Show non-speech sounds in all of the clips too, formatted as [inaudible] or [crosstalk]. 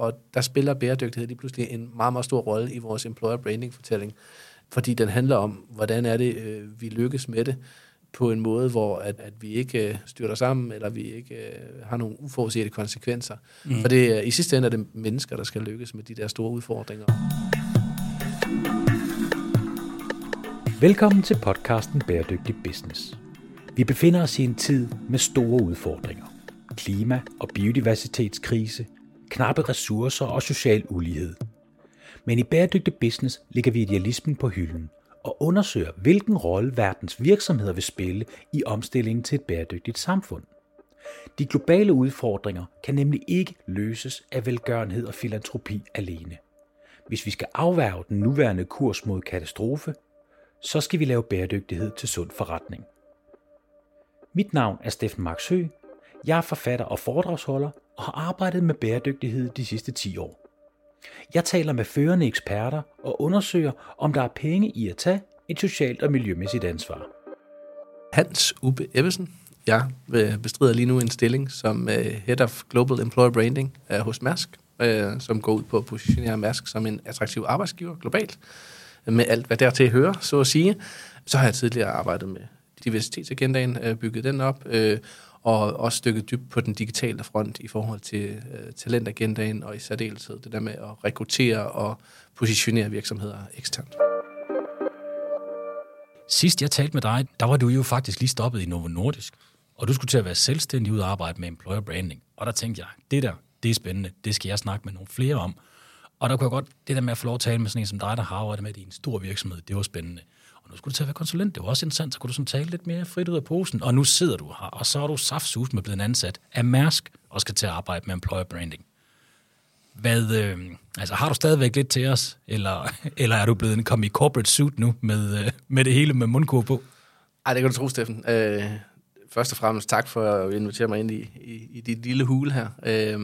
og der spiller bæredygtighed lige pludselig en meget, meget stor rolle i vores employer branding fortælling, fordi den handler om, hvordan er det, øh, vi lykkes med det på en måde, hvor at, at vi ikke øh, styrter sammen, eller vi ikke øh, har nogle uforudsete konsekvenser. Mm. For det, øh, i sidste ende er det mennesker, der skal lykkes med de der store udfordringer. Velkommen til podcasten Bæredygtig Business. Vi befinder os i en tid med store udfordringer. Klima- og biodiversitetskrise, knappe ressourcer og social ulighed. Men i Bæredygtig Business ligger vi idealismen på hylden og undersøger, hvilken rolle verdens virksomheder vil spille i omstillingen til et bæredygtigt samfund. De globale udfordringer kan nemlig ikke løses af velgørenhed og filantropi alene. Hvis vi skal afværge den nuværende kurs mod katastrofe, så skal vi lave bæredygtighed til sund forretning. Mit navn er Steffen Max jeg er forfatter og foredragsholder og har arbejdet med bæredygtighed de sidste 10 år. Jeg taler med førende eksperter og undersøger, om der er penge i at tage et socialt og miljømæssigt ansvar. Hans Ube Ebbesen. Jeg øh, bestrider lige nu en stilling som øh, Head of Global Employer Branding øh, hos Mærsk, som går ud på at positionere Mærsk som en attraktiv arbejdsgiver globalt, med alt, hvad dertil hører, så at sige. Så har jeg tidligere arbejdet med diversitetsagendaen, bygget den op, og også dykket dybt på den digitale front i forhold til øh, talentagendaen, og i særdeleshed det der med at rekruttere og positionere virksomheder eksternt. Sidst jeg talte med dig, der var du jo faktisk lige stoppet i Novo Nordisk, og du skulle til at være selvstændig ud og arbejde med employer branding. Og der tænkte jeg, det der, det er spændende, det skal jeg snakke med nogle flere om. Og der kunne jeg godt, det der med at få lov at tale med sådan en som dig, der har arbejdet med det i en stor virksomhed, det var spændende nu skulle du til at være konsulent. Det var også interessant, så kunne du sådan tale lidt mere frit ud af posen. Og nu sidder du her, og så er du saftsus med blevet ansat af Mærsk, og skal til at arbejde med employer branding. Hvad, øh, altså har du stadigvæk lidt til os, eller, [laughs] eller er du blevet kommet i corporate suit nu, med, øh, med det hele med mundkur på? Ej, det kan du tro, Steffen. Øh, først og fremmest tak for at invitere mig ind i, i, i dit lille hule her. Øh,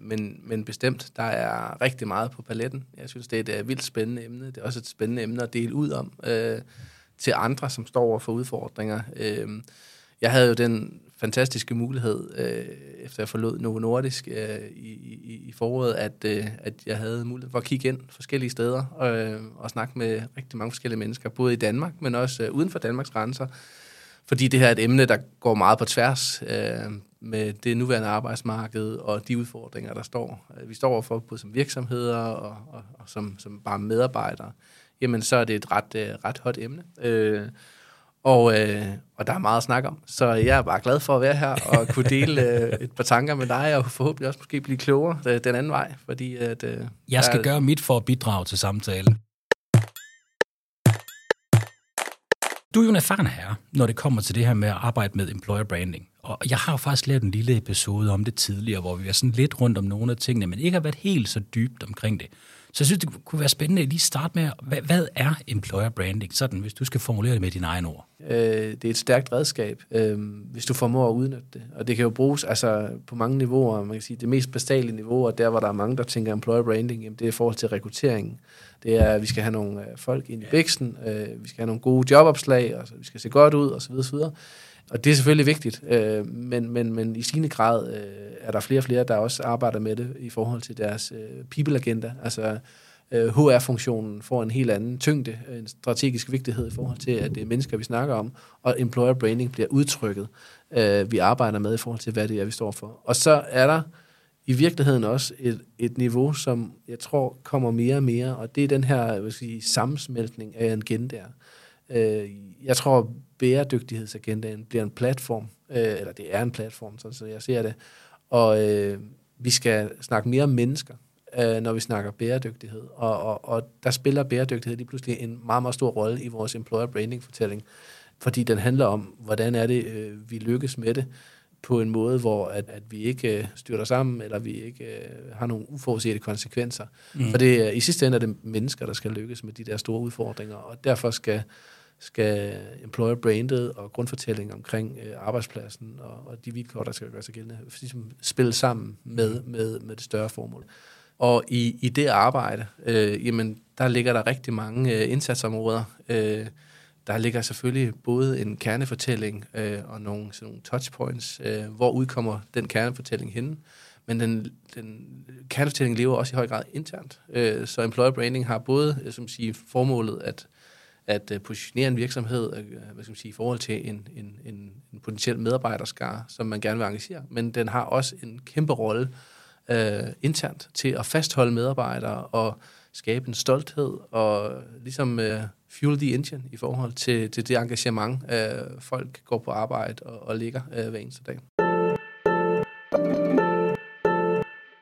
men, men bestemt, der er rigtig meget på paletten. Jeg synes, det er et øh, vildt spændende emne. Det er også et spændende emne at dele ud om. Øh, til andre, som står over for udfordringer. Øh, jeg havde jo den fantastiske mulighed, øh, efter jeg forlod Novo Nordisk øh, i, i, i foråret, at, øh, at jeg havde mulighed for at kigge ind forskellige steder og, øh, og snakke med rigtig mange forskellige mennesker, både i Danmark, men også øh, uden for Danmarks grænser. Fordi det her er et emne, der går meget på tværs øh, med det nuværende arbejdsmarked og de udfordringer, der står. Vi står overfor både som virksomheder og, og, og som, som bare medarbejdere jamen så er det et ret, øh, ret hot emne. Øh, og, øh, og der er meget at snakke om. Så jeg er bare glad for at være her og kunne dele øh, [laughs] et par tanker med dig, og forhåbentlig også måske blive klogere øh, den anden vej. Fordi, at, øh, jeg skal er, gøre mit for at bidrage til samtalen. Du er jo en erfaren herre, når det kommer til det her med at arbejde med employer branding. Og jeg har jo faktisk lavet en lille episode om det tidligere, hvor vi var sådan lidt rundt om nogle af tingene, men ikke har været helt så dybt omkring det. Så jeg synes, det kunne være spændende at lige starte med, hvad, hvad er employer branding, sådan, hvis du skal formulere det med dine egne ord? Øh, det er et stærkt redskab, øh, hvis du formår at udnytte det. Og det kan jo bruges altså, på mange niveauer. Man kan sige, det mest basale niveau, og der hvor der er mange, der tænker employer branding, jamen, det er i forhold til rekruttering. Det er, at vi skal have nogle øh, folk ind i bæksten, øh, vi skal have nogle gode jobopslag, og så, vi skal se godt ud, osv. osv. Og det er selvfølgelig vigtigt, øh, men, men, men i sine grad øh, er der flere og flere, der også arbejder med det i forhold til deres øh, people-agenda. Altså øh, HR-funktionen får en helt anden tyngde, en strategisk vigtighed i forhold til, at det er mennesker, vi snakker om, og employer branding bliver udtrykket, øh, vi arbejder med i forhold til, hvad det er, vi står for. Og så er der i virkeligheden også et, et niveau, som jeg tror kommer mere og mere, og det er den her jeg vil sige, sammensmeltning af agendaer. Øh, jeg tror, bæredygtighedsagendaen bliver en platform, øh, eller det er en platform, sådan så jeg ser det, og øh, vi skal snakke mere om mennesker, øh, når vi snakker bæredygtighed, og, og, og der spiller bæredygtighed lige pludselig en meget, meget stor rolle i vores employer branding fortælling, fordi den handler om, hvordan er det, øh, vi lykkes med det, på en måde, hvor at, at vi ikke øh, styrter sammen, eller vi ikke øh, har nogle uforudsete konsekvenser. Mm. For det i sidste ende er det mennesker, der skal lykkes med de der store udfordringer, og derfor skal skal employer brandet og grundfortælling omkring øh, arbejdspladsen og, og de vilkår, der skal gøre sig gældende, ligesom spille sammen med, med, med det større formål. Og i, i det arbejde, øh, jamen, der ligger der rigtig mange øh, indsatsområder. Øh, der ligger selvfølgelig både en kernefortælling øh, og nogle, sådan nogle touchpoints. Øh, hvor udkommer den kernefortælling henne? men den, den kernefortælling lever også i høj grad internt. Øh, så employer branding har både øh, som siger, formålet at, at øh, positionere en virksomhed øh, øh, hvad skal man sige, i forhold til en, en, en, en potentiel medarbejderskare, som man gerne vil engagere, men den har også en kæmpe rolle øh, internt til at fastholde medarbejdere og skabe en stolthed og ligesom øh, fuel the engine i forhold til, til det engagement, øh, folk går på arbejde og, og ligger øh, hver eneste dag.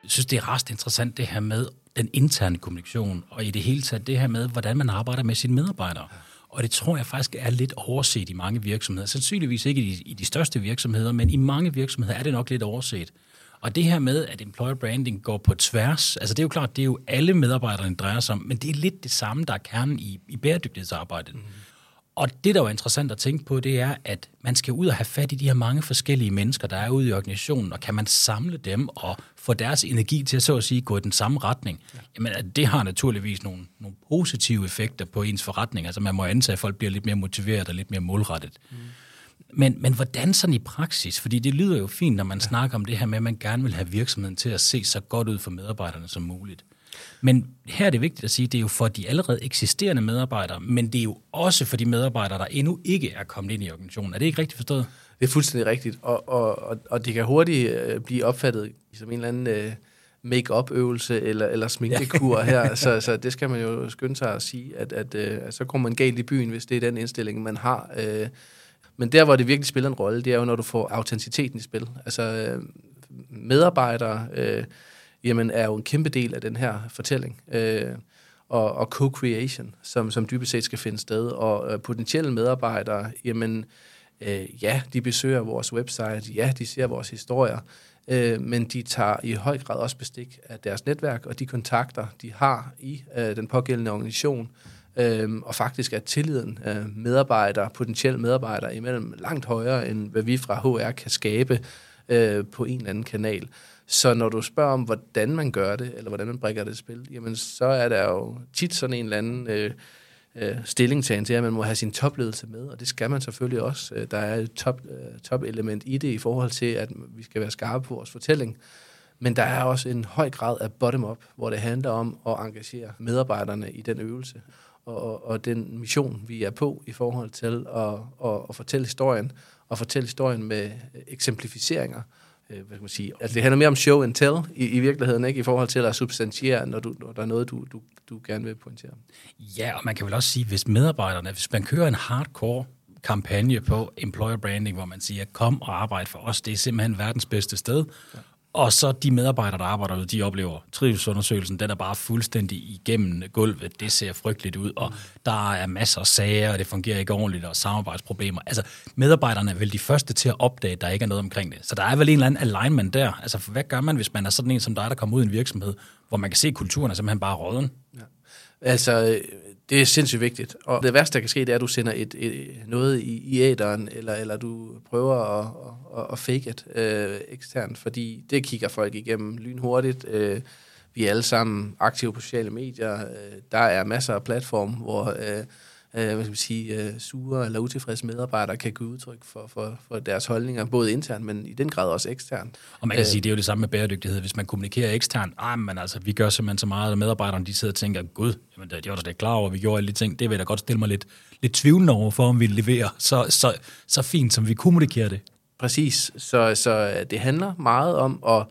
Jeg synes, det er ret interessant det her med den interne kommunikation, og i det hele taget det her med, hvordan man arbejder med sine medarbejdere. Og det tror jeg faktisk er lidt overset i mange virksomheder. Sandsynligvis ikke i de, i de største virksomheder, men i mange virksomheder er det nok lidt overset. Og det her med, at employer branding går på tværs, altså det er jo klart, det er jo alle medarbejderne, drejer sig om, men det er lidt det samme, der er kernen i, i bæredygtighedsarbejdet. Mm. Og det, der er interessant at tænke på, det er, at man skal ud og have fat i de her mange forskellige mennesker, der er ude i organisationen, og kan man samle dem og få deres energi til at så at sige gå i den samme retning, ja. jamen det har naturligvis nogle, nogle positive effekter på ens forretning. Altså man må antage, at folk bliver lidt mere motiveret og lidt mere målrettet. Mm. Men, men hvordan sådan i praksis? Fordi det lyder jo fint, når man ja. snakker om det her med, at man gerne vil have virksomheden til at se så godt ud for medarbejderne som muligt. Men her er det vigtigt at sige, at det er jo for de allerede eksisterende medarbejdere, men det er jo også for de medarbejdere, der endnu ikke er kommet ind i organisationen. Er det ikke rigtigt forstået? Det er fuldstændig rigtigt, og, og, og, og det kan hurtigt øh, blive opfattet som en eller anden øh, make-up-øvelse eller, eller sminkekur her, så, [laughs] så det skal man jo skynde sig at sige, at, at, øh, at så kommer man galt i byen, hvis det er den indstilling, man har. Øh, men der, hvor det virkelig spiller en rolle, det er jo, når du får autenticiteten i spil. Altså øh, medarbejdere øh, jamen, er jo en kæmpe del af den her fortælling. Øh, og, og co-creation, som, som dybest set skal finde sted. Og øh, potentielle medarbejdere, jamen, øh, ja, de besøger vores website, ja, de ser vores historier, øh, men de tager i høj grad også bestik af deres netværk og de kontakter, de har i øh, den pågældende organisation, Øhm, og faktisk er tilliden af medarbejdere, potentielle medarbejdere imellem langt højere, end hvad vi fra HR kan skabe øh, på en eller anden kanal. Så når du spørger om, hvordan man gør det, eller hvordan man brækker det spil, jamen så er der jo tit sådan en eller anden øh, øh, stillingtagen til, at man må have sin topledelse med, og det skal man selvfølgelig også. Øh, der er et top, øh, top element i det i forhold til, at vi skal være skarpe på vores fortælling. Men der er også en høj grad af bottom-up, hvor det handler om at engagere medarbejderne i den øvelse og, og den mission, vi er på i forhold til at, at, at fortælle historien, og fortælle historien med øh, eksemplificeringer. Øh, hvad skal man sige? Altså, det handler mere om show and tell i, i virkeligheden, ikke? i forhold til at substantiere, når, du, når der er noget, du, du, du gerne vil pointere. Ja, og man kan vel også sige, hvis medarbejderne, hvis man kører en hardcore kampagne på employer branding, hvor man siger, kom og arbejd for os, det er simpelthen verdens bedste sted, ja. Og så de medarbejdere, der arbejder ude, de oplever trivselsundersøgelsen, den er bare fuldstændig igennem gulvet. Det ser frygteligt ud, og der er masser af sager, og det fungerer ikke ordentligt, og samarbejdsproblemer. Altså, medarbejderne er vel de første til at opdage, at der ikke er noget omkring det. Så der er vel en eller anden alignment der. Altså, hvad gør man, hvis man er sådan en som dig, der kommer ud i en virksomhed, hvor man kan se, at kulturen er simpelthen bare råden? Ja. Altså, det er sindssygt vigtigt. Og det værste, der kan ske, det er, at du sender et, et, noget i, i æderen, eller, eller du prøver at, at, at fake it øh, eksternt, fordi det kigger folk igennem lynhurtigt. Øh, vi er alle sammen aktive på sociale medier. Øh, der er masser af platforme, hvor øh, øh, hvad skal man sige, øh, sure eller utilfredse medarbejdere kan give udtryk for, for, for deres holdninger, både internt, men i den grad også eksternt. Og man kan øh, sige, det er jo det samme med bæredygtighed. Hvis man kommunikerer eksternt, ah, men altså, vi gør simpelthen så meget, at medarbejderne de sidder og tænker, gud, jamen, det var da klar over, vi gjorde alle de ting. Det vil jeg da godt stille mig lidt, lidt tvivlende over for, om vi leverer så, så, så fint, som vi kommunikerer det. Præcis. Så, så det handler meget om at,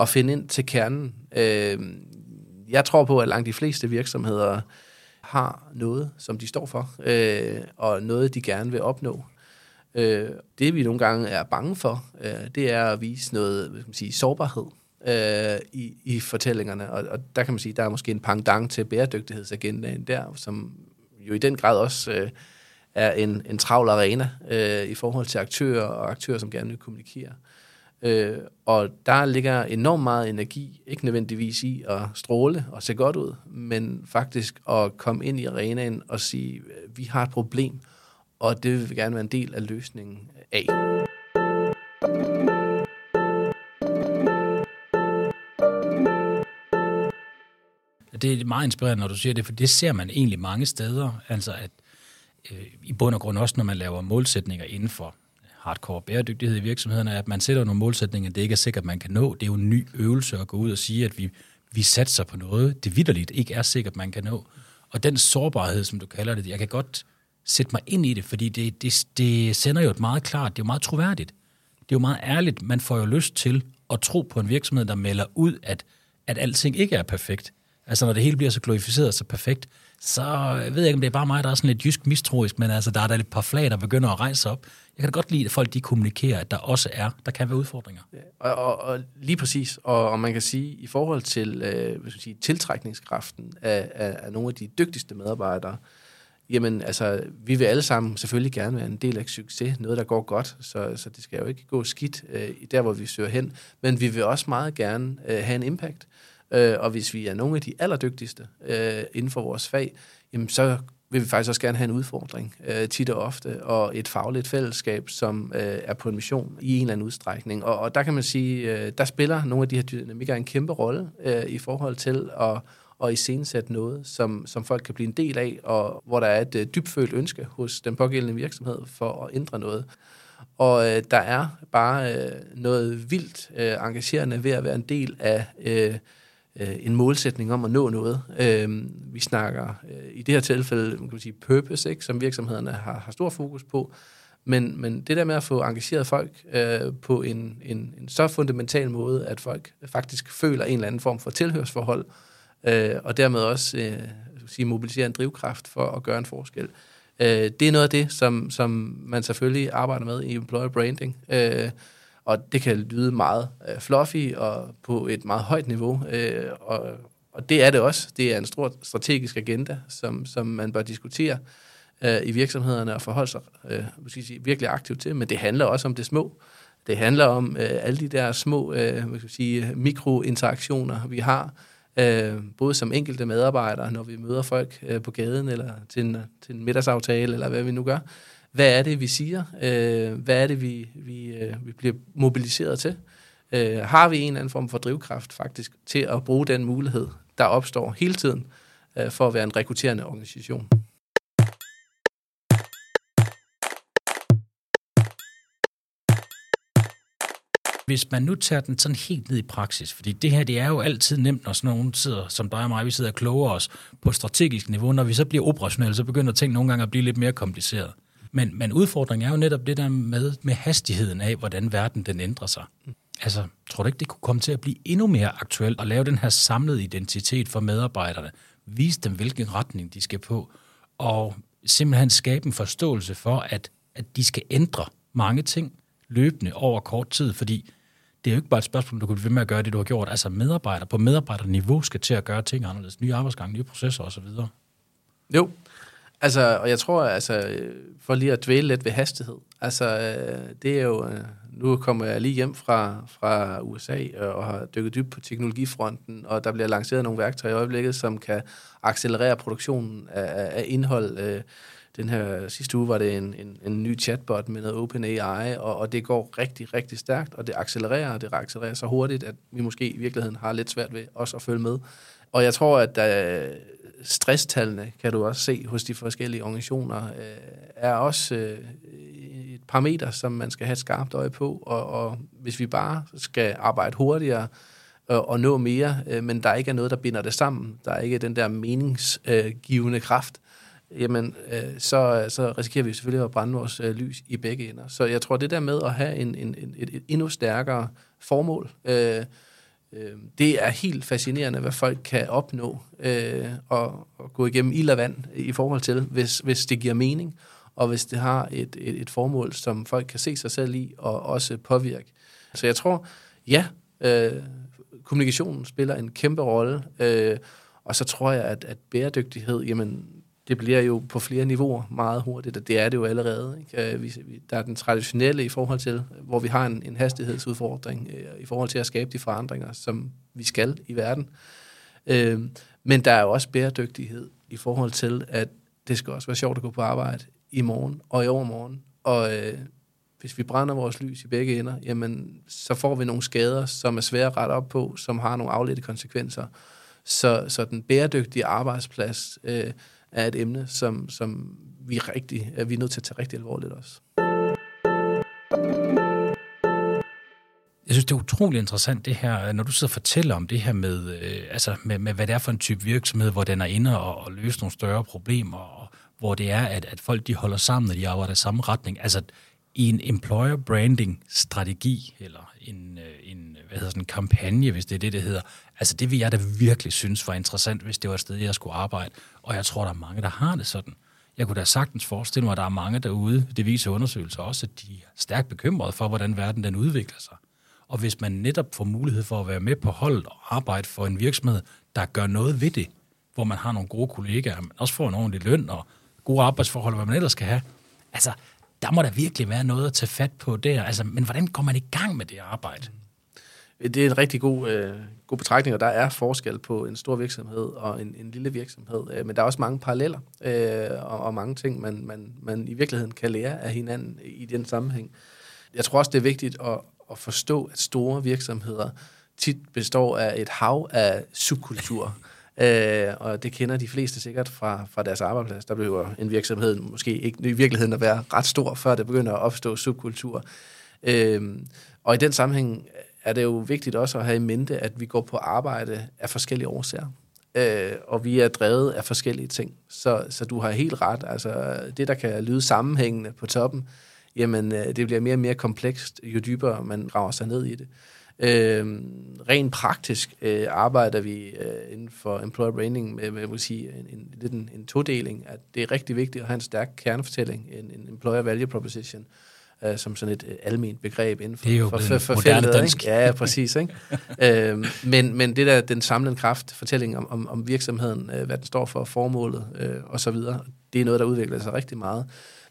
at finde ind til kernen. Øh, jeg tror på, at langt de fleste virksomheder har noget, som de står for, øh, og noget, de gerne vil opnå. Øh, det, vi nogle gange er bange for, øh, det er at vise noget hvad skal man sige, sårbarhed øh, i, i fortællingerne. Og, og der kan man sige, der er måske en pangdang til bæredygtighedsagendaen der, som jo i den grad også øh, er en, en travl arena øh, i forhold til aktører og aktører, som gerne vil kommunikere. Øh, Øh, og der ligger enormt meget energi, ikke nødvendigvis i at stråle og se godt ud, men faktisk at komme ind i arenaen og sige, øh, vi har et problem, og det vil vi gerne være en del af løsningen af. Det er meget inspirerende, når du siger det, for det ser man egentlig mange steder. Altså at øh, i bund og grund også, når man laver målsætninger inden for hardcore bæredygtighed i virksomhederne, at man sætter nogle målsætninger, det ikke er sikkert, man kan nå. Det er jo en ny øvelse at gå ud og sige, at vi, vi satser på noget, det vidderligt ikke er sikkert, man kan nå. Og den sårbarhed, som du kalder det, jeg kan godt sætte mig ind i det, fordi det, det, det sender jo et meget klart, det er jo meget troværdigt. Det er jo meget ærligt. Man får jo lyst til at tro på en virksomhed, der melder ud, at, at alting ikke er perfekt. Altså når det hele bliver så glorificeret så perfekt, så jeg ved jeg ikke, om det er bare mig, der er sådan lidt jysk mistroisk, men altså der er da et par flag, der begynder at rejse op. Jeg kan da godt lide, at folk de kommunikerer, at der også er, der kan være udfordringer. Ja, og, og, og lige præcis, og, og man kan sige, i forhold til øh, hvad skal sige, tiltrækningskraften af, af, af nogle af de dygtigste medarbejdere, jamen altså, vi vil alle sammen selvfølgelig gerne være en del af succes, noget der går godt, så, så det skal jo ikke gå skidt øh, der, hvor vi søger hen, men vi vil også meget gerne øh, have en impact. Øh, Øh, og hvis vi er nogle af de allerdygtigste øh, inden for vores fag, jamen så vil vi faktisk også gerne have en udfordring øh, tit og ofte, og et fagligt fællesskab, som øh, er på en mission i en eller anden udstrækning. Og, og der kan man sige, øh, der spiller nogle af de her dynamikker en kæmpe rolle øh, i forhold til at, at iscenesætte noget, som, som folk kan blive en del af, og hvor der er et øh, dybfølt ønske hos den pågældende virksomhed for at ændre noget. Og øh, der er bare øh, noget vildt øh, engagerende ved at være en del af øh, øh, en målsætning om at nå noget. Øh, vi snakker øh, i det her tilfælde, man kan sige purpose, ikke, som virksomhederne har, har stor fokus på. Men, men det der med at få engageret folk øh, på en, en, en så fundamental måde, at folk faktisk føler en eller anden form for tilhørsforhold, øh, og dermed også øh, sige, mobilisere en drivkraft for at gøre en forskel. Øh, det er noget af det, som, som man selvfølgelig arbejder med i employer branding. Øh, og det kan lyde meget øh, fluffy og på et meget højt niveau, øh, og, og det er det også. Det er en stor strategisk agenda, som, som man bør diskutere øh, i virksomhederne og forholde sig øh, måske sige, virkelig aktivt til, men det handler også om det små. Det handler om øh, alle de der små øh, skal sige, mikrointeraktioner, vi har, øh, både som enkelte medarbejdere, når vi møder folk øh, på gaden, eller til en, til en middagsaftale, eller hvad vi nu gør, hvad er det, vi siger? Øh, hvad er det, vi, vi, øh, vi bliver mobiliseret til? Øh, har vi en eller anden form for drivkraft faktisk til at bruge den mulighed, der opstår hele tiden øh, for at være en rekrutterende organisation? Hvis man nu tager den sådan helt ned i praksis, fordi det her det er jo altid nemt, når sådan nogen sidder, som dig og mig, vi sidder og kloger os på strategisk niveau. Når vi så bliver operationelle, så begynder ting nogle gange at blive lidt mere kompliceret. Men, men udfordringen er jo netop det der med, med hastigheden af, hvordan verden den ændrer sig. Altså, tror du ikke, det kunne komme til at blive endnu mere aktuelt at lave den her samlede identitet for medarbejderne? Vise dem, hvilken retning de skal på, og simpelthen skabe en forståelse for, at, at de skal ændre mange ting løbende over kort tid, fordi det er jo ikke bare et spørgsmål, om du kan blive ved med at gøre det, du har gjort. Altså medarbejdere på medarbejderniveau skal til at gøre ting anderledes. Nye arbejdsgange, nye processer osv. Jo, Altså, og jeg tror, altså, øh, for lige at dvæle lidt ved hastighed, altså, øh, det er jo, øh, nu kommer jeg lige hjem fra, fra USA og har dykket dybt på teknologifronten, og der bliver lanceret nogle værktøjer i øjeblikket, som kan accelerere produktionen af, af indhold. Den her sidste uge var det en, en, en ny chatbot med noget OpenAI, og, og det går rigtig, rigtig stærkt, og det accelererer, og det accelererer så hurtigt, at vi måske i virkeligheden har lidt svært ved også at følge med. Og jeg tror, at der, stresstallene, kan du også se hos de forskellige organisationer, øh, er også øh, et parameter, som man skal have et skarpt øje på. Og, og hvis vi bare skal arbejde hurtigere og, og nå mere, øh, men der ikke er noget, der binder det sammen, der er ikke den der meningsgivende kraft, jamen øh, så, så risikerer vi selvfølgelig at brænde vores øh, lys i begge ender. Så jeg tror, det der med at have en, en, en, et, et endnu stærkere formål, øh, Øh, det er helt fascinerende, hvad folk kan opnå øh, og, og gå igennem ild og vand i forhold til, hvis, hvis det giver mening, og hvis det har et, et, et formål, som folk kan se sig selv i og også påvirke. Så jeg tror, ja, øh, kommunikationen spiller en kæmpe rolle, øh, og så tror jeg, at, at bæredygtighed, jamen, det bliver jo på flere niveauer meget hurtigt, og det er det jo allerede. Ikke? Øh, vi, der er den traditionelle i forhold til, hvor vi har en, en hastighedsudfordring øh, i forhold til at skabe de forandringer, som vi skal i verden. Øh, men der er jo også bæredygtighed i forhold til, at det skal også være sjovt at gå på arbejde i morgen og i overmorgen. Og øh, hvis vi brænder vores lys i begge ender, jamen, så får vi nogle skader, som er svære at rette op på, som har nogle afledte konsekvenser. Så, så den bæredygtige arbejdsplads... Øh, er et emne, som, som vi, rigtig, er vi nødt til at tage rigtig alvorligt også. Jeg synes, det er utrolig interessant det her, når du sidder og fortæller om det her med, øh, altså med, med, hvad det er for en type virksomhed, hvor den er inde og, og løse nogle større problemer, og hvor det er, at, at folk de holder sammen, og de arbejder i samme retning. Altså i en employer branding strategi, eller en, øh, en hvad hedder sådan, en kampagne, hvis det er det, det hedder. Altså det vil jeg da virkelig synes var interessant, hvis det var et sted, jeg skulle arbejde. Og jeg tror, der er mange, der har det sådan. Jeg kunne da sagtens forestille mig, at der er mange derude, det viser undersøgelser også, at de er stærkt bekymrede for, hvordan verden den udvikler sig. Og hvis man netop får mulighed for at være med på holdet og arbejde for en virksomhed, der gør noget ved det, hvor man har nogle gode kollegaer, men også får en ordentlig løn og gode arbejdsforhold, hvad man ellers skal have, altså, der må der virkelig være noget at tage fat på der. Altså, men hvordan går man i gang med det arbejde? Det er en rigtig god, øh, god betragtning, og der er forskel på en stor virksomhed og en, en lille virksomhed. Øh, men der er også mange paralleller øh, og, og mange ting, man, man, man i virkeligheden kan lære af hinanden i den sammenhæng. Jeg tror også, det er vigtigt at, at forstå, at store virksomheder tit består af et hav af subkulturer. [laughs] Øh, og det kender de fleste sikkert fra, fra deres arbejdsplads. Der behøver en virksomhed måske ikke i virkeligheden at være ret stor, før det begynder at opstå subkultur. Øh, og i den sammenhæng er det jo vigtigt også at have i mente, at vi går på arbejde af forskellige årsager. Øh, og vi er drevet af forskellige ting. Så, så du har helt ret. Altså, det, der kan lyde sammenhængende på toppen, jamen, øh, det bliver mere og mere komplekst, jo dybere man graver sig ned i det. Øh, rent praktisk øh, arbejder vi øh, inden for employer branding med, med jeg sige, en, en, lidt en, en todeling, at det er rigtig vigtigt at have en stærk kernefortælling, en, en employer value proposition, øh, som sådan et øh, almindeligt begreb inden for, det er jo for, for, for moderne dansk. Ikke? Ja, ja, præcis. Ikke? [laughs] øh, men, men det der, den samlede kraft, fortælling om, om, om virksomheden, øh, hvad den står for, formålet øh, og så videre, det er noget, der udvikler sig rigtig meget.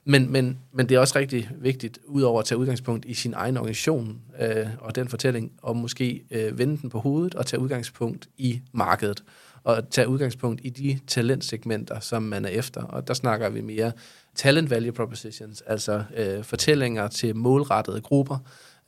Men, men, men det er også rigtig vigtigt, udover at tage udgangspunkt i sin egen organisation øh, og den fortælling, og måske øh, vende den på hovedet og tage udgangspunkt i markedet, og tage udgangspunkt i de talentsegmenter, som man er efter. Og der snakker vi mere talent value propositions, altså øh, fortællinger til målrettede grupper,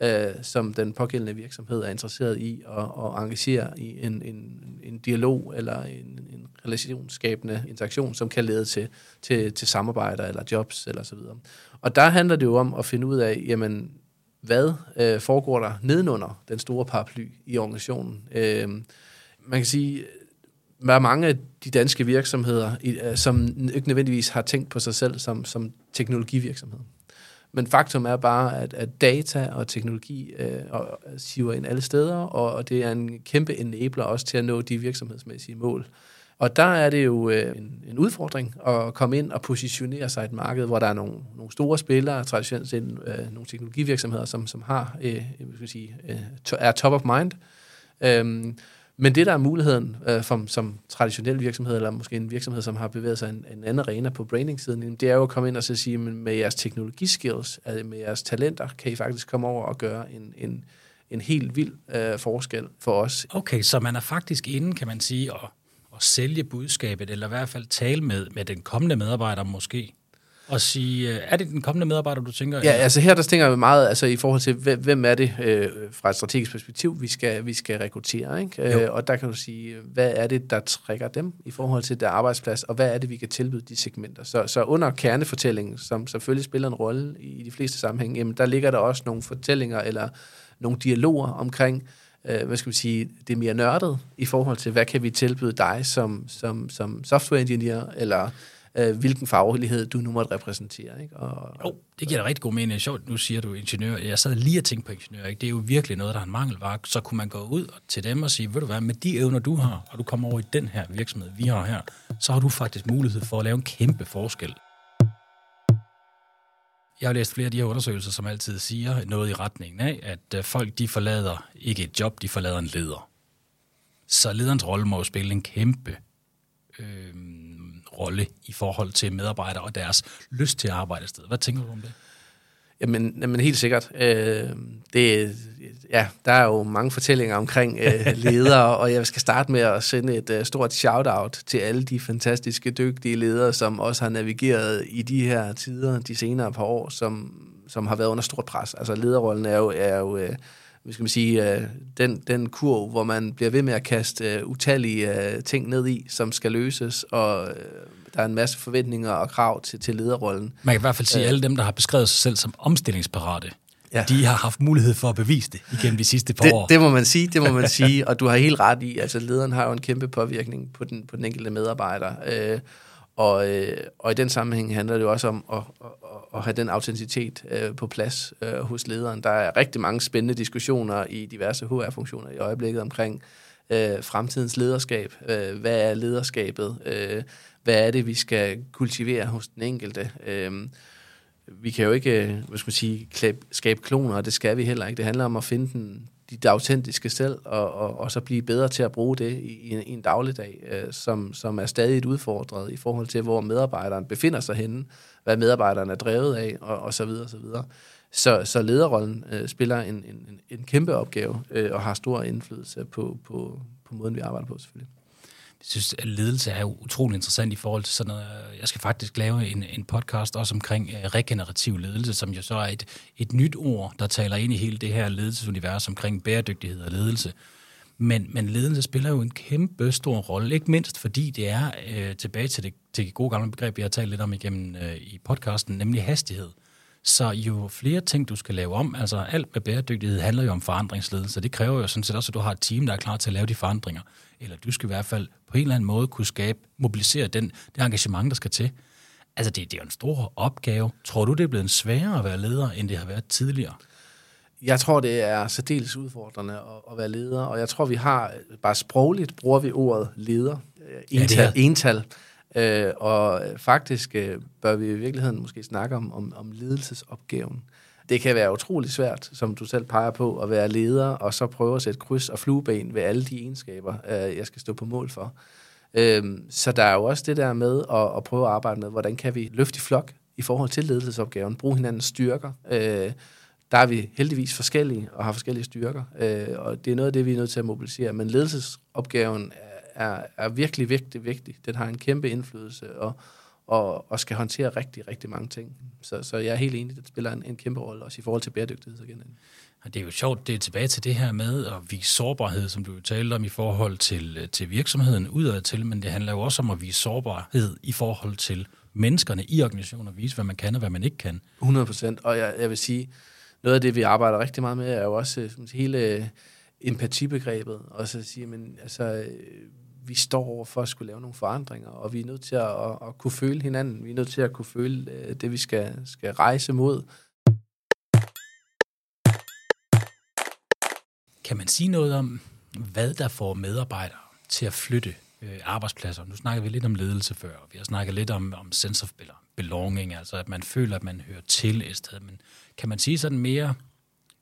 øh, som den pågældende virksomhed er interesseret i at, at engagere i en, en, en dialog eller en, en relationsskabende interaktion, som kan lede til, til, til samarbejder eller jobs eller så videre. Og der handler det jo om at finde ud af, jamen, hvad øh, foregår der nedenunder den store paraply i organisationen. Øh, man kan sige, der mange af de danske virksomheder, øh, som ikke nødvendigvis har tænkt på sig selv som, som teknologivirksomhed. Men faktum er bare, at, at data og teknologi øh, og, øh, siver ind alle steder, og, og det er en kæmpe enabler også til at nå de virksomhedsmæssige mål. Og der er det jo øh, en, en udfordring at komme ind og positionere sig i et marked, hvor der er nogle, nogle store spillere, traditionelt set øh, nogle teknologivirksomheder, som, som har, øh, skal sige, øh, er top of mind. Øh, men det, der er muligheden øh, for, som traditionel virksomhed, eller måske en virksomhed, som har bevæget sig en, en anden arena på branding-siden, det er jo at komme ind og så sige, men med jeres teknologiskills, altså med jeres talenter, kan I faktisk komme over og gøre en, en, en helt vild øh, forskel for os. Okay, så man er faktisk inde, kan man sige, at, at sælge budskabet, eller i hvert fald tale med, med den kommende medarbejder måske, og sige, øh, er det den kommende medarbejder, du tænker? Ja, altså her der tænker jeg meget altså, i forhold til, hvem er det øh, fra et strategisk perspektiv, vi skal, vi skal rekruttere. Ikke? Øh, og der kan du sige, hvad er det, der trækker dem i forhold til der arbejdsplads, og hvad er det, vi kan tilbyde de segmenter. Så, så under kernefortællingen, som selvfølgelig spiller en rolle i, i de fleste sammenhænge, jamen, der ligger der også nogle fortællinger eller nogle dialoger omkring, øh, hvad skal vi sige, det er mere nørdet i forhold til, hvad kan vi tilbyde dig som, som, som software engineer, eller øh, hvilken faglighed du nu måtte repræsentere. Ikke? Og, jo, det giver da rigtig god mening. Sjovt, nu siger du ingeniør. Jeg sad lige og tænkte på ingeniør. Ikke? Det er jo virkelig noget, der er en mangelvare. Så kunne man gå ud til dem og sige, ved du hvad, med de evner, du har, og du kommer over i den her virksomhed, vi har her, så har du faktisk mulighed for at lave en kæmpe forskel. Jeg har læst flere af de her undersøgelser, som altid siger noget i retningen af, at øh, folk de forlader ikke et job, de forlader en leder. Så lederens rolle må jo spille en kæmpe øh, rolle i forhold til medarbejdere og deres lyst til at arbejde et sted. Hvad tænker du om det? Jamen, jamen helt sikkert. Øh, det, ja, der er jo mange fortællinger omkring øh, [laughs] ledere, og jeg skal starte med at sende et uh, stort shout-out til alle de fantastiske, dygtige ledere, som også har navigeret i de her tider, de senere par år, som, som har været under stort pres. Altså lederrollen er jo, er jo uh, hvad skal man sige, uh, den, den kurv, hvor man bliver ved med at kaste uh, utallige uh, ting ned i, som skal løses, og der er en masse forventninger og krav til, til lederrollen. Man kan i hvert fald sige, at alle dem, der har beskrevet sig selv som omstillingsparate, ja. de har haft mulighed for at bevise det igennem de sidste par det, år. Det må man sige, det må man sige, og du har helt ret i, altså lederen har jo en kæmpe påvirkning på den, på den enkelte medarbejder, øh, og, øh, og i den sammenhæng handler det jo også om at, at, at have den autenticitet øh, på plads øh, hos lederen. Der er rigtig mange spændende diskussioner i diverse HR-funktioner i øjeblikket omkring øh, fremtidens lederskab. Øh, hvad er lederskabet? Øh, hvad er det, vi skal kultivere hos den enkelte? Øh, vi kan jo ikke, øh, hvad skal man sige, skabe kloner, og det skal vi heller ikke. Det handler om at finde den, det autentiske selv, og, og, og så blive bedre til at bruge det i, i, en, i en dagligdag, øh, som, som er stadig udfordret i forhold til, hvor medarbejderen befinder sig henne, hvad medarbejderen er drevet af, og, og så videre, og så videre. Så, så lederrollen øh, spiller en, en, en kæmpe opgave, øh, og har stor indflydelse på, på, på måden, vi arbejder på, selvfølgelig. Jeg synes, at ledelse er utrolig interessant i forhold til sådan noget. Jeg skal faktisk lave en, en podcast også omkring øh, regenerativ ledelse, som jo så er et, et nyt ord, der taler ind i hele det her ledelsesunivers omkring bæredygtighed og ledelse. Men, men ledelse spiller jo en kæmpe stor rolle, ikke mindst fordi det er øh, tilbage til det, til det gode gamle begreb, vi har talt lidt om igennem øh, i podcasten, nemlig hastighed. Så jo flere ting, du skal lave om, altså alt med bæredygtighed handler jo om forandringsledelse. Det kræver jo sådan set også, at du har et team, der er klar til at lave de forandringer. Eller du skal i hvert fald på en eller anden måde kunne skabe, mobilisere den, det engagement, der skal til. Altså det, det er jo en stor opgave. Tror du, det er blevet sværere at være leder, end det har været tidligere? Jeg tror, det er særdeles udfordrende at, at være leder, og jeg tror, vi har, bare sprogligt bruger vi ordet leder, ental, ja, ental. Øh, og faktisk øh, bør vi i virkeligheden måske snakke om, om, om ledelsesopgaven. Det kan være utrolig svært, som du selv peger på, at være leder, og så prøve at sætte kryds og flueben ved alle de egenskaber, øh, jeg skal stå på mål for. Øh, så der er jo også det der med at, at prøve at arbejde med, hvordan kan vi løfte i flok i forhold til ledelsesopgaven, bruge hinandens styrker. Øh, der er vi heldigvis forskellige og har forskellige styrker, øh, og det er noget af det, vi er nødt til at mobilisere. Men ledelsesopgaven er er, virkelig, virkelig vigtig. Den har en kæmpe indflydelse og, og, og skal håndtere rigtig, rigtig mange ting. Så, så jeg er helt enig, det spiller en, en kæmpe rolle, også i forhold til bæredygtighed igen. Det er jo sjovt, det er tilbage til det her med at vise sårbarhed, som du jo talte om i forhold til, til virksomheden udad til, men det handler jo også om at vise sårbarhed i forhold til menneskerne i organisationen, og vise, hvad man kan og hvad man ikke kan. 100 procent, og jeg, jeg vil sige, noget af det, vi arbejder rigtig meget med, er jo også hele empatibegrebet, og så sige, men altså, vi står over for at skulle lave nogle forandringer, og vi er nødt til at, at, at kunne føle hinanden. Vi er nødt til at kunne føle øh, det, vi skal, skal rejse mod. Kan man sige noget om, hvad der får medarbejdere til at flytte øh, arbejdspladser? Nu snakker vi lidt om ledelse før, og vi har snakket lidt om, om sense of belonging, altså at man føler, at man hører til et sted. Men kan man sige sådan mere,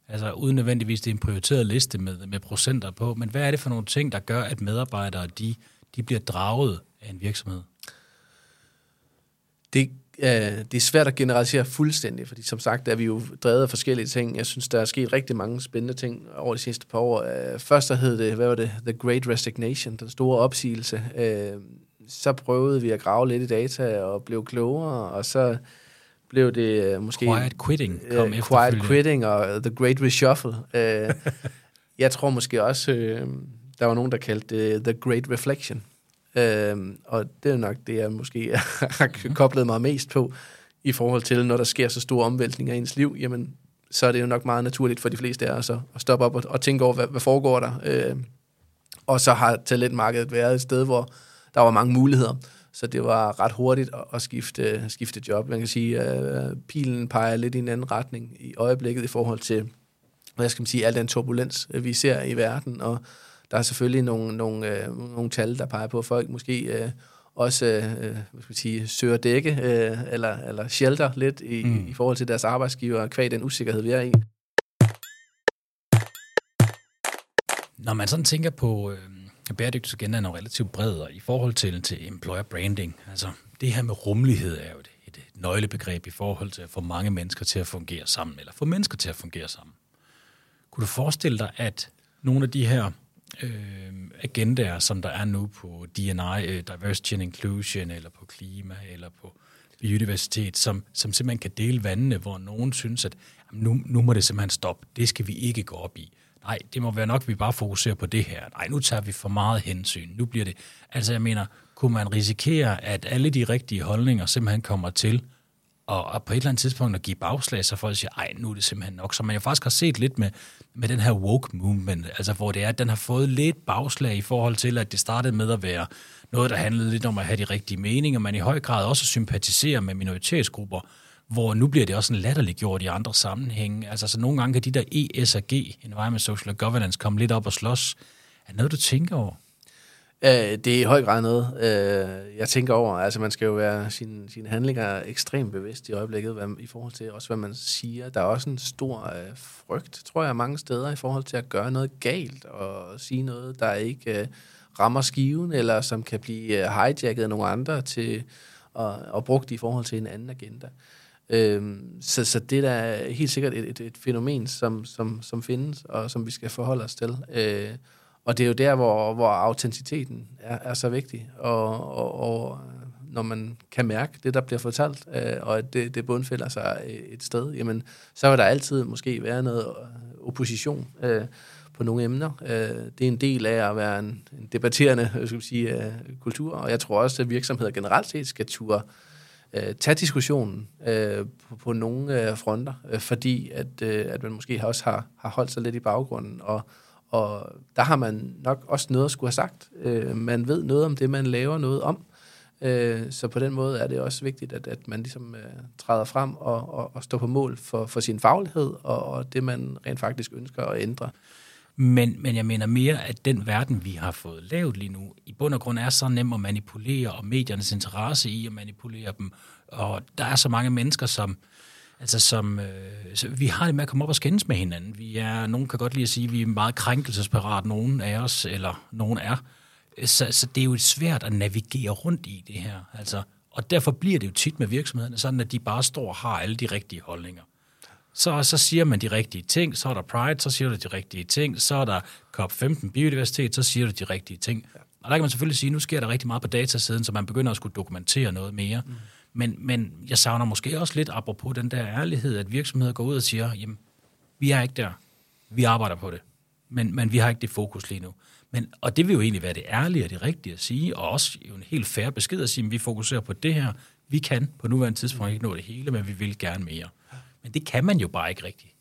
altså uden nødvendigvis det er en prioriteret liste med, med procenter på, men hvad er det for nogle ting, der gør, at medarbejdere de, de bliver draget af en virksomhed? Det, øh, det er svært at generalisere fuldstændig, fordi som sagt er vi jo drevet af forskellige ting. Jeg synes, der er sket rigtig mange spændende ting over de sidste par år. Øh, først der hed det, hvad var det, The Great Resignation, den store opsigelse. Øh, så prøvede vi at grave lidt i data og blev klogere, og så blev det uh, måske... Quiet Quitting kom uh, Quiet Quitting og The Great Reshuffle. Uh, jeg tror måske også, uh, der var nogen, der kaldte det The Great Reflection. Uh, og det er nok det, jeg måske [laughs] har koblet mig mest på i forhold til, når der sker så store omvæltninger i ens liv, jamen, så er det jo nok meget naturligt for de fleste af os at, at stoppe op og, og tænke over, hvad, hvad foregår der. Uh, og så har talentmarkedet været et sted, hvor der var mange muligheder. Så det var ret hurtigt at, skifte, skifte job. Man kan sige, at uh, pilen peger lidt i en anden retning i øjeblikket i forhold til, hvad skal man sige, al den turbulens, øh, vi ser i verden. Og der er selvfølgelig nogle, nogle, uh, nogle tal, der peger på, at folk måske også hvad skal man sige, søger dække eller, eller shelter lidt i, mm. i forhold til deres arbejdsgiver, kvæg den usikkerhed, vi er i. Når man sådan tænker på... Øh bæredygtighedsagenda er jo relativt bred, og i forhold til, til employer branding, altså det her med rummelighed er jo et, et nøglebegreb i forhold til at få mange mennesker til at fungere sammen, eller få mennesker til at fungere sammen. Kunne du forestille dig, at nogle af de her øh, agendaer, som der er nu på D&I, øh, Diversity and Inclusion, eller på klima, eller på biodiversitet, som, som simpelthen kan dele vandene, hvor nogen synes, at jamen, nu, nu må det simpelthen stoppe. Det skal vi ikke gå op i nej, det må være nok, at vi bare fokuserer på det her. Nej, nu tager vi for meget hensyn. Nu bliver det... Altså, jeg mener, kunne man risikere, at alle de rigtige holdninger simpelthen kommer til og, og på et eller andet tidspunkt at give bagslag, så folk siger, ej, nu er det simpelthen nok. Så man jo faktisk har set lidt med, med den her woke movement, altså hvor det er, at den har fået lidt bagslag i forhold til, at det startede med at være noget, der handlede lidt om at have de rigtige meninger, men i høj grad også sympatisere med minoritetsgrupper, hvor nu bliver det også en latterligt gjort i andre sammenhænge. Altså, så nogle gange kan de der ESG, Environment Social Governance, komme lidt op og slås. Er det noget, du tænker over? Øh, det er i høj grad noget, øh, jeg tænker over. Altså, man skal jo være sine, sine handlinger ekstremt bevidst i øjeblikket, hvad, i forhold til også, hvad man siger. Der er også en stor øh, frygt, tror jeg, mange steder, i forhold til at gøre noget galt og sige noget, der ikke øh, rammer skiven, eller som kan blive øh, hijacket af nogle andre til og, og brugt i forhold til en anden agenda. Øhm, så, så det er er helt sikkert et, et, et fænomen, som, som, som findes, og som vi skal forholde os til. Øh, og det er jo der, hvor, hvor autenticiteten er, er så vigtig, og, og, og når man kan mærke det, der bliver fortalt, øh, og at det, det bundfælder sig et sted, jamen, så vil der altid måske være noget øh, opposition øh, på nogle emner. Øh, det er en del af at være en, en debatterende skal sige, øh, kultur, og jeg tror også, at virksomheder generelt set skal ture øh, Øh, tage diskussionen øh, på, på nogle øh, fronter, øh, fordi at, øh, at man måske også har, har holdt sig lidt i baggrunden, og, og der har man nok også noget at skulle have sagt. Øh, man ved noget om det, man laver noget om, øh, så på den måde er det også vigtigt, at, at man ligesom øh, træder frem og, og, og står på mål for, for sin faglighed og, og det, man rent faktisk ønsker at ændre. Men, men jeg mener mere, at den verden, vi har fået lavet lige nu, i bund og grund er så nem at manipulere, og mediernes interesse i at manipulere dem. Og der er så mange mennesker, som, altså som øh, så vi har det med at komme op og skændes med hinanden. Vi er, nogen kan godt lige at sige, at vi er meget krænkelsesparat, nogen af os, eller nogen er. Så, så det er jo svært at navigere rundt i det her. Altså, og derfor bliver det jo tit med virksomhederne sådan, at de bare står og har alle de rigtige holdninger så, så siger man de rigtige ting, så er der Pride, så siger du de rigtige ting, så er der COP15 biodiversitet, så siger du de rigtige ting. Og der kan man selvfølgelig sige, at nu sker der rigtig meget på datasiden, så man begynder at skulle dokumentere noget mere. Mm. Men, men jeg savner måske også lidt, apropos den der ærlighed, at virksomheder går ud og siger, jamen, vi er ikke der. Vi arbejder på det. Men, men vi har ikke det fokus lige nu. Men, og det vil jo egentlig være det ærlige og det rigtige at sige, og også jo en helt færre besked at sige, at vi fokuserer på det her. Vi kan på nuværende tidspunkt ikke nå det hele, men vi vil gerne mere. Men det kan man jo bare ikke rigtigt.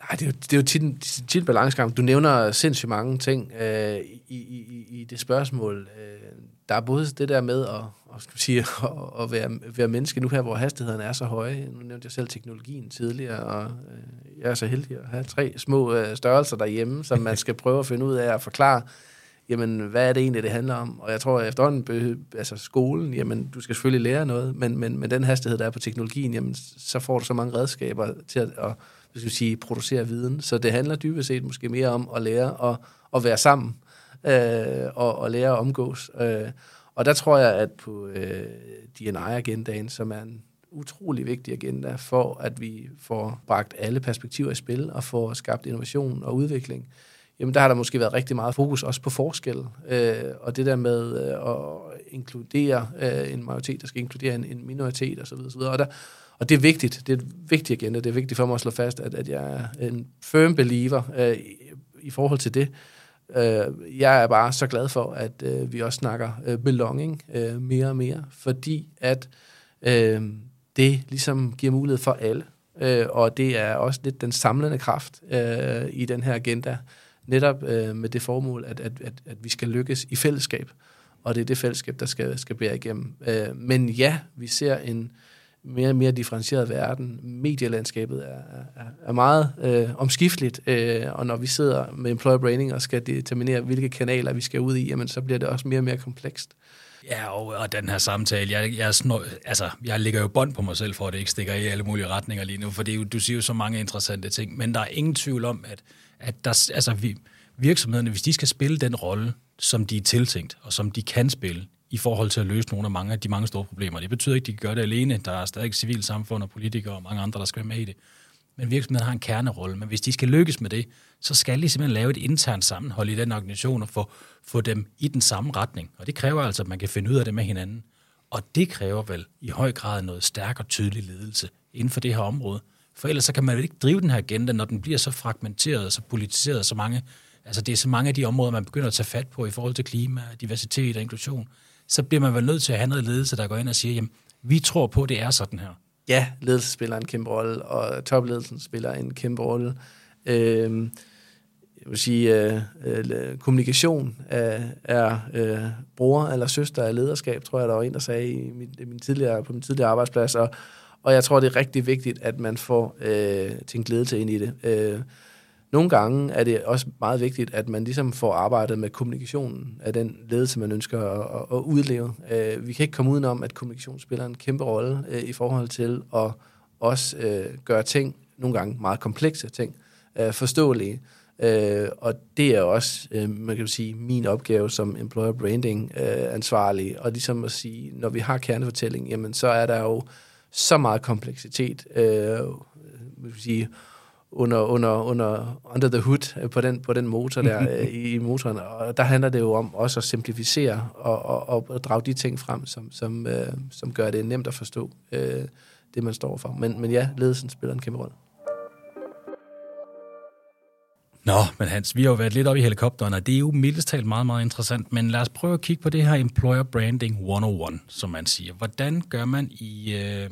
Nej, det er jo, det er jo tit, en, tit en balancegang. Du nævner sindssygt mange ting øh, i, i, i det spørgsmål. Øh, der er både det der med at, at, skal sige, [laughs] at, at være, være menneske nu her, hvor hastigheden er så høje. Nu nævnte jeg selv teknologien tidligere, og øh, jeg er så heldig at have tre små øh, størrelser derhjemme, som man [laughs] skal prøve at finde ud af at forklare jamen, hvad er det egentlig, det handler om? Og jeg tror, at efterhånden, altså skolen, jamen, du skal selvfølgelig lære noget, men, men med den hastighed, der er på teknologien, jamen, så får du så mange redskaber til at, at hvad skal sige, producere viden. Så det handler dybest set måske mere om at lære at, at være sammen, øh, og, og lære at omgås. Øh, og der tror jeg, at på øh, DNI-agendaen, som er en utrolig vigtig agenda for, at vi får bragt alle perspektiver i spil og får skabt innovation og udvikling, jamen der har der måske været rigtig meget fokus også på forskel, øh, og det der med øh, at inkludere øh, en majoritet, der skal inkludere en, en minoritet osv. osv. Og, der, og det er vigtigt, det er et vigtigt agenda, det er vigtigt for mig at slå fast, at, at jeg er en firm believer øh, i, i forhold til det. Øh, jeg er bare så glad for, at øh, vi også snakker øh, belonging øh, mere og mere, fordi at øh, det ligesom giver mulighed for alle, øh, og det er også lidt den samlende kraft øh, i den her agenda, netop øh, med det formål, at, at, at, at vi skal lykkes i fællesskab, og det er det fællesskab, der skal, skal bære igennem. Øh, men ja, vi ser en mere og mere differentieret verden. Medielandskabet er, er, er meget øh, omskifteligt, øh, og når vi sidder med employer branding og skal determinere, hvilke kanaler vi skal ud i, jamen, så bliver det også mere og mere komplekst. Ja, og, og den her samtale, jeg, jeg, snor, altså, jeg lægger jo bånd på mig selv for, at det ikke stikker i alle mulige retninger lige nu, for det du siger jo så mange interessante ting, men der er ingen tvivl om, at at der, altså vi, virksomhederne, hvis de skal spille den rolle, som de er tiltænkt, og som de kan spille, i forhold til at løse nogle af mange af de mange store problemer. Det betyder ikke, at de kan gøre det alene. Der er stadig civilsamfund og politikere og mange andre, der skal være med i det. Men virksomheden har en kernerolle. Men hvis de skal lykkes med det, så skal de simpelthen lave et internt sammenhold i den organisation og få, få dem i den samme retning. Og det kræver altså, at man kan finde ud af det med hinanden. Og det kræver vel i høj grad noget stærk og tydelig ledelse inden for det her område. For ellers så kan man jo ikke drive den her agenda, når den bliver så fragmenteret, og så politiseret, så mange, altså det er så mange af de områder, man begynder at tage fat på i forhold til klima, diversitet og inklusion, så bliver man vel nødt til at have noget ledelse, der går ind og siger, jamen, Vi tror på, at det er sådan her. Ja, ledelse spiller en kæmpe rolle, og topledelsen spiller en kæmpe rolle. Øh, jeg vil sige, øh, øh, kommunikation er, er øh, bror eller søster af lederskab, tror jeg, der var en, der sagde i min, min tidligere, på min tidligere arbejdsplads. Og, og jeg tror, det er rigtig vigtigt, at man får øh, tænkt ledelse ind i det. Øh, nogle gange er det også meget vigtigt, at man ligesom får arbejdet med kommunikationen af den ledelse, man ønsker at, at, udleve. Øh, vi kan ikke komme udenom, at kommunikation spiller en kæmpe rolle øh, i forhold til at også øh, gøre ting, nogle gange meget komplekse ting, øh, forståelige. Øh, og det er også, øh, man kan sige, min opgave som employer branding øh, ansvarlig, og ligesom at sige, når vi har kernefortælling, jamen så er der jo så meget kompleksitet, øh, man kan sige, under, under, under under the hood øh, på den, på den motor der [laughs] øh, i, i motoren. Og der handler det jo om også at simplificere og, og, og drage de ting frem, som, som, øh, som gør det nemt at forstå øh, det, man står for. Men, men ja, ledelsen spiller en kæmpe rolle. Nå, men Hans, vi har jo været lidt oppe i helikopteren, og det er jo mildest talt meget, meget interessant. Men lad os prøve at kigge på det her Employer Branding 101, som man siger. Hvordan gør man i, øh,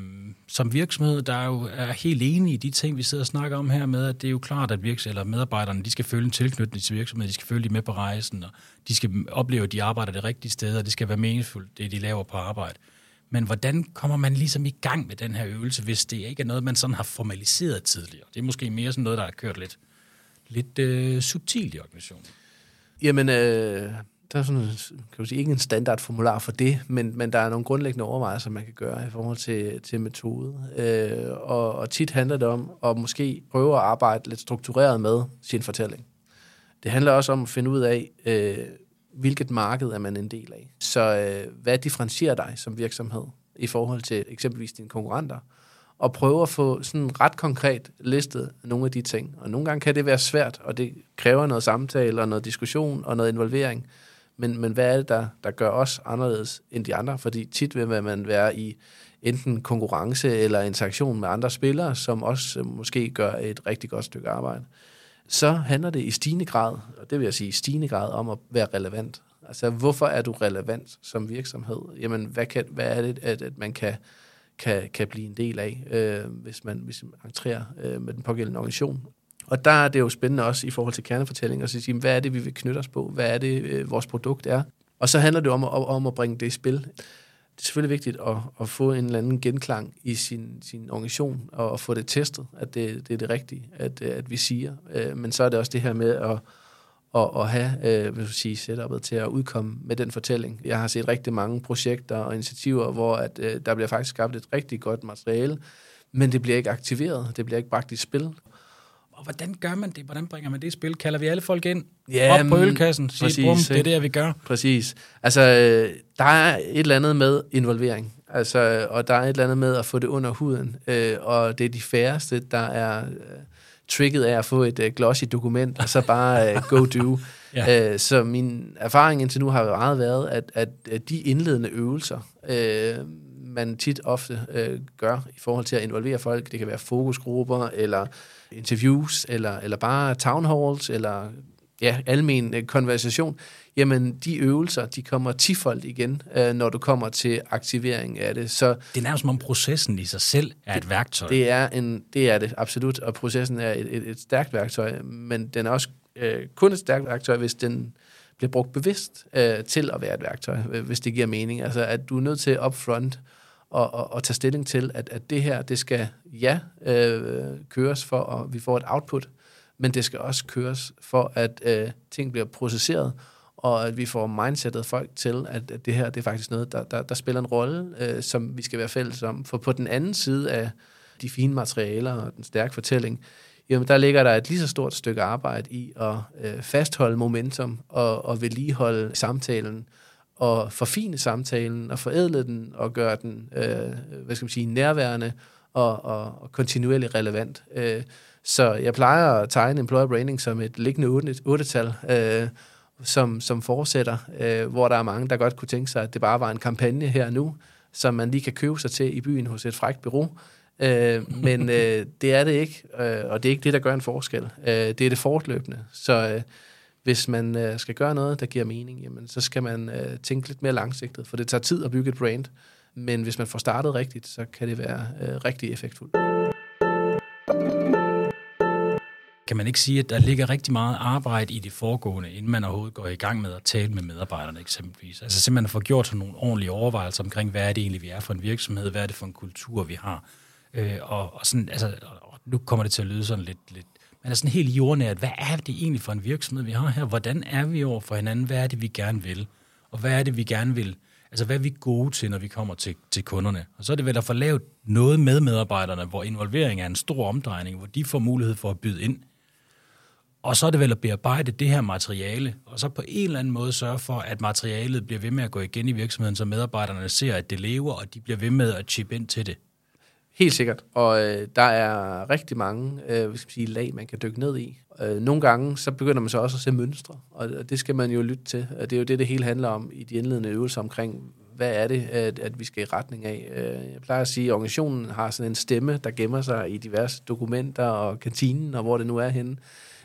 som virksomhed, der er jo er helt enige i de ting, vi sidder og snakker om her med, at det er jo klart, at virks- eller medarbejderne de skal føle en tilknytning til virksomheden, de skal føle med på rejsen, og de skal opleve, at de arbejder det rigtige sted, og det skal være meningsfuldt, det de laver på arbejde. Men hvordan kommer man ligesom i gang med den her øvelse, hvis det ikke er noget, man sådan har formaliseret tidligere? Det er måske mere sådan noget, der har kørt lidt lidt øh, subtil i organisationen? Jamen, øh, der er sådan, kan du sige, ikke en standardformular for det, men, men der er nogle grundlæggende overvejelser, man kan gøre i forhold til, til metode. Øh, og, og tit handler det om at måske prøve at arbejde lidt struktureret med sin fortælling. Det handler også om at finde ud af, øh, hvilket marked er man en del af. Så øh, hvad differentierer dig som virksomhed i forhold til eksempelvis dine konkurrenter? Og prøve at få sådan ret konkret listet nogle af de ting. Og nogle gange kan det være svært, og det kræver noget samtale og noget diskussion og noget involvering. Men, men hvad er det, der, der gør os anderledes end de andre? Fordi tit vil man være i enten konkurrence eller interaktion med andre spillere, som også øh, måske gør et rigtig godt stykke arbejde. Så handler det i stigende grad, og det vil jeg sige i stigende grad, om at være relevant. Altså, hvorfor er du relevant som virksomhed? Jamen, hvad, kan, hvad er det, at, at man kan kan, kan blive en del af, øh, hvis, man, hvis man entrerer øh, med den pågældende organisation. Og der er det jo spændende også i forhold til kernefortælling, at sige, hvad er det, vi vil knytte os på? Hvad er det, øh, vores produkt er? Og så handler det om, om, om at bringe det i spil. Det er selvfølgelig vigtigt at, at få en eller anden genklang i sin, sin organisation, og at få det testet, at det, det er det rigtige, at, at vi siger. Øh, men så er det også det her med at og, og have øh, vil sige, setupet til at udkomme med den fortælling. Jeg har set rigtig mange projekter og initiativer, hvor at, øh, der bliver faktisk skabt et rigtig godt materiale, men det bliver ikke aktiveret, det bliver ikke bragt i spil. Og hvordan gør man det? Hvordan bringer man det i spil? Kalder vi alle folk ind? Ja, op på ølkassen? Sig, præcis, brum, det er det, vi gør. Præcis. Altså, øh, der er et eller andet med involvering. Altså, og der er et eller andet med at få det under huden. Øh, og det er de færreste, der er... Øh, tricket er at få et uh, glossy dokument, og så bare uh, [laughs] go do. ja. uh, så min erfaring indtil nu har meget været, at, at, at de indledende øvelser, uh, man tit ofte uh, gør i forhold til at involvere folk, det kan være fokusgrupper, eller interviews, eller, eller bare town halls, eller ja, almen uh, konversation, jamen de øvelser, de kommer tifold igen, øh, når du kommer til aktivering af det. Så det er nærmest som om processen i sig selv er et værktøj. Det er, en, det er det, absolut, og processen er et, et, et stærkt værktøj, men den er også øh, kun et stærkt værktøj, hvis den bliver brugt bevidst øh, til at være et værktøj, hvis det giver mening. Altså, at du er nødt til upfront og, og, og tage stilling til, at, at det her, det skal ja øh, køres for, at vi får et output, men det skal også køres for, at øh, ting bliver processeret, og at vi får mindsetet folk til, at, at det her det er faktisk noget, der, der, der spiller en rolle, øh, som vi skal være fælles om. For på den anden side af de fine materialer og den stærke fortælling, jamen der ligger der et lige så stort stykke arbejde i at øh, fastholde momentum og, og vedligeholde samtalen, og forfine samtalen og forædle den og gøre den, øh, hvad skal man sige, nærværende og, og, og kontinuerligt relevant. Øh, så jeg plejer at tegne employer branding som et liggende 8-tal, øh, som, som fortsætter, øh, hvor der er mange, der godt kunne tænke sig, at det bare var en kampagne her nu, som man lige kan købe sig til i byen hos et frækt bureau. Øh, men [laughs] øh, det er det ikke, øh, og det er ikke det, der gør en forskel. Øh, det er det fortløbende. Så øh, hvis man øh, skal gøre noget, der giver mening, jamen, så skal man øh, tænke lidt mere langsigtet, for det tager tid at bygge et brand. Men hvis man får startet rigtigt, så kan det være øh, rigtig effektfuldt. Kan man ikke sige, at der ligger rigtig meget arbejde i det foregående, inden man overhovedet går i gang med at tale med medarbejderne eksempelvis? Altså simpelthen få gjort sådan nogle ordentlige overvejelser omkring, hvad er det egentlig, vi er for en virksomhed, hvad er det for en kultur, vi har? Øh, og, og, sådan, altså, og nu kommer det til at lyde sådan lidt, lidt men er sådan helt jordnært, hvad er det egentlig for en virksomhed, vi har her? Hvordan er vi over for hinanden? Hvad er det, vi gerne vil? Og hvad er det, vi gerne vil? Altså, hvad er vi gode til, når vi kommer til, til kunderne? Og så er det vel at få lavet noget med medarbejderne, hvor involvering er en stor omdrejning, hvor de får mulighed for at byde ind. Og så er det vel at bearbejde det her materiale, og så på en eller anden måde sørge for, at materialet bliver ved med at gå igen i virksomheden, så medarbejderne ser, at det lever, og de bliver ved med at chip ind til det. Helt sikkert, og øh, der er rigtig mange øh, hvad skal man sige, lag, man kan dykke ned i. Øh, nogle gange, så begynder man så også at se mønstre, og det skal man jo lytte til. Det er jo det, det hele handler om i de indledende øvelser omkring, hvad er det, at, at vi skal i retning af. Øh, jeg plejer at sige, at organisationen har sådan en stemme, der gemmer sig i diverse dokumenter og kantinen, og hvor det nu er henne.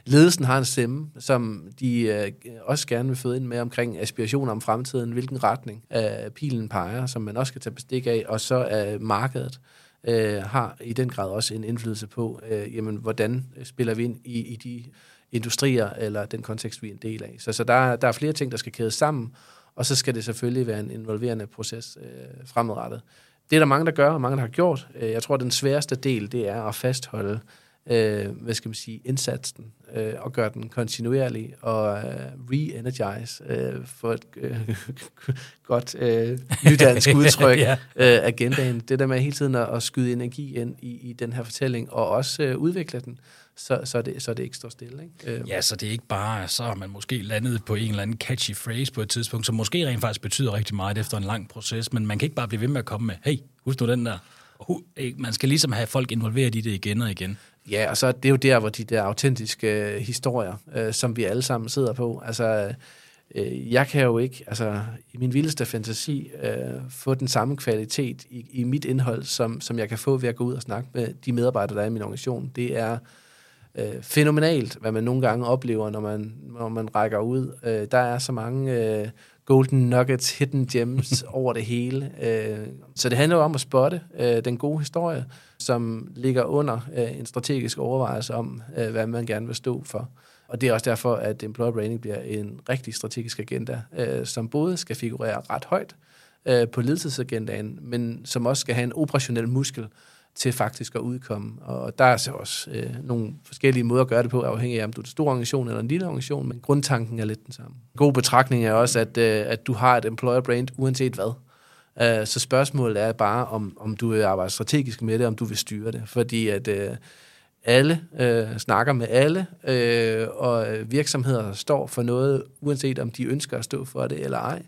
Ledelsen har en stemme, som de øh, også gerne vil føde ind med omkring aspirationer om fremtiden, hvilken retning øh, pilen peger, som man også skal tage bestik af, og så er markedet øh, har i den grad også en indflydelse på, øh, jamen, hvordan spiller vi ind i, i de industrier eller den kontekst, vi er en del af. Så, så der, der er flere ting, der skal kædes sammen, og så skal det selvfølgelig være en involverende proces øh, fremadrettet. Det er der mange, der gør, og mange, der har gjort. Øh, jeg tror, at den sværeste del, det er at fastholde øh, hvad skal man sige, indsatsen øh, og gøre den kontinuerlig og øh, re-energize øh, for et øh, [laughs] godt øh, nydansk [laughs] udtryk ja. øh, agendaen. Det der med hele tiden at, at skyde energi ind i, i den her fortælling og også øh, udvikle den så, så, det, så det ikke står stille. Ikke? Øh. Ja, så det er ikke bare, så har man måske landet på en eller anden catchy phrase på et tidspunkt, som måske rent faktisk betyder rigtig meget efter en lang proces, men man kan ikke bare blive ved med at komme med, hey, husk nu den der. Man skal ligesom have folk involveret i det igen og igen. Ja, og så det er jo der, hvor de der autentiske øh, historier, øh, som vi alle sammen sidder på, altså øh, jeg kan jo ikke, altså i min vildeste fantasi, øh, få den samme kvalitet i, i mit indhold, som, som jeg kan få ved at gå ud og snakke med de medarbejdere, der er i min organisation. Det er øh, fænomenalt, hvad man nogle gange oplever, når man, når man rækker ud. Øh, der er så mange øh, golden nuggets, hidden gems [laughs] over det hele. Øh, så det handler jo om at spotte øh, den gode historie, som ligger under øh, en strategisk overvejelse om, øh, hvad man gerne vil stå for. Og det er også derfor, at employer branding bliver en rigtig strategisk agenda, øh, som både skal figurere ret højt øh, på ledelsesagendaen, men som også skal have en operationel muskel til faktisk at udkomme. Og der er så også øh, nogle forskellige måder at gøre det på, afhængig af, om du er en stor organisation eller en lille organisation, men grundtanken er lidt den samme. En god betragtning er også, at, øh, at du har et employer brand uanset hvad. Uh, så spørgsmålet er bare, om, om du vil arbejde strategisk med det, om du vil styre det. Fordi at øh, alle øh, snakker med alle, øh, og virksomheder står for noget, uanset om de ønsker at stå for det eller ej.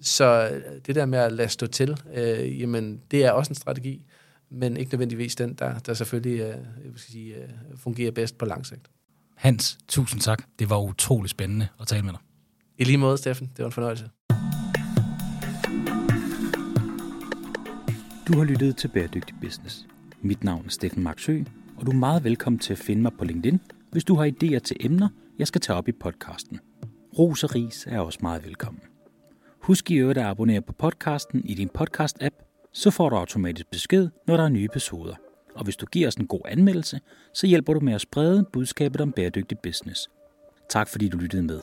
Så det der med at lade stå til, øh, jamen, det er også en strategi men ikke nødvendigvis den, der, der selvfølgelig uh, jeg vil sige, uh, fungerer bedst på lang sigt. Hans, tusind tak. Det var utrolig spændende at tale med dig. I lige måde, Steffen. Det var en fornøjelse. Du har lyttet til Bæredygtig Business. Mit navn er Steffen Marksø, og du er meget velkommen til at finde mig på LinkedIn, hvis du har idéer til emner, jeg skal tage op i podcasten. Ros og ris er også meget velkommen. Husk i øvrigt at abonnere på podcasten i din podcast-app, så får du automatisk besked, når der er nye episoder. Og hvis du giver os en god anmeldelse, så hjælper du med at sprede budskabet om bæredygtig business. Tak fordi du lyttede med.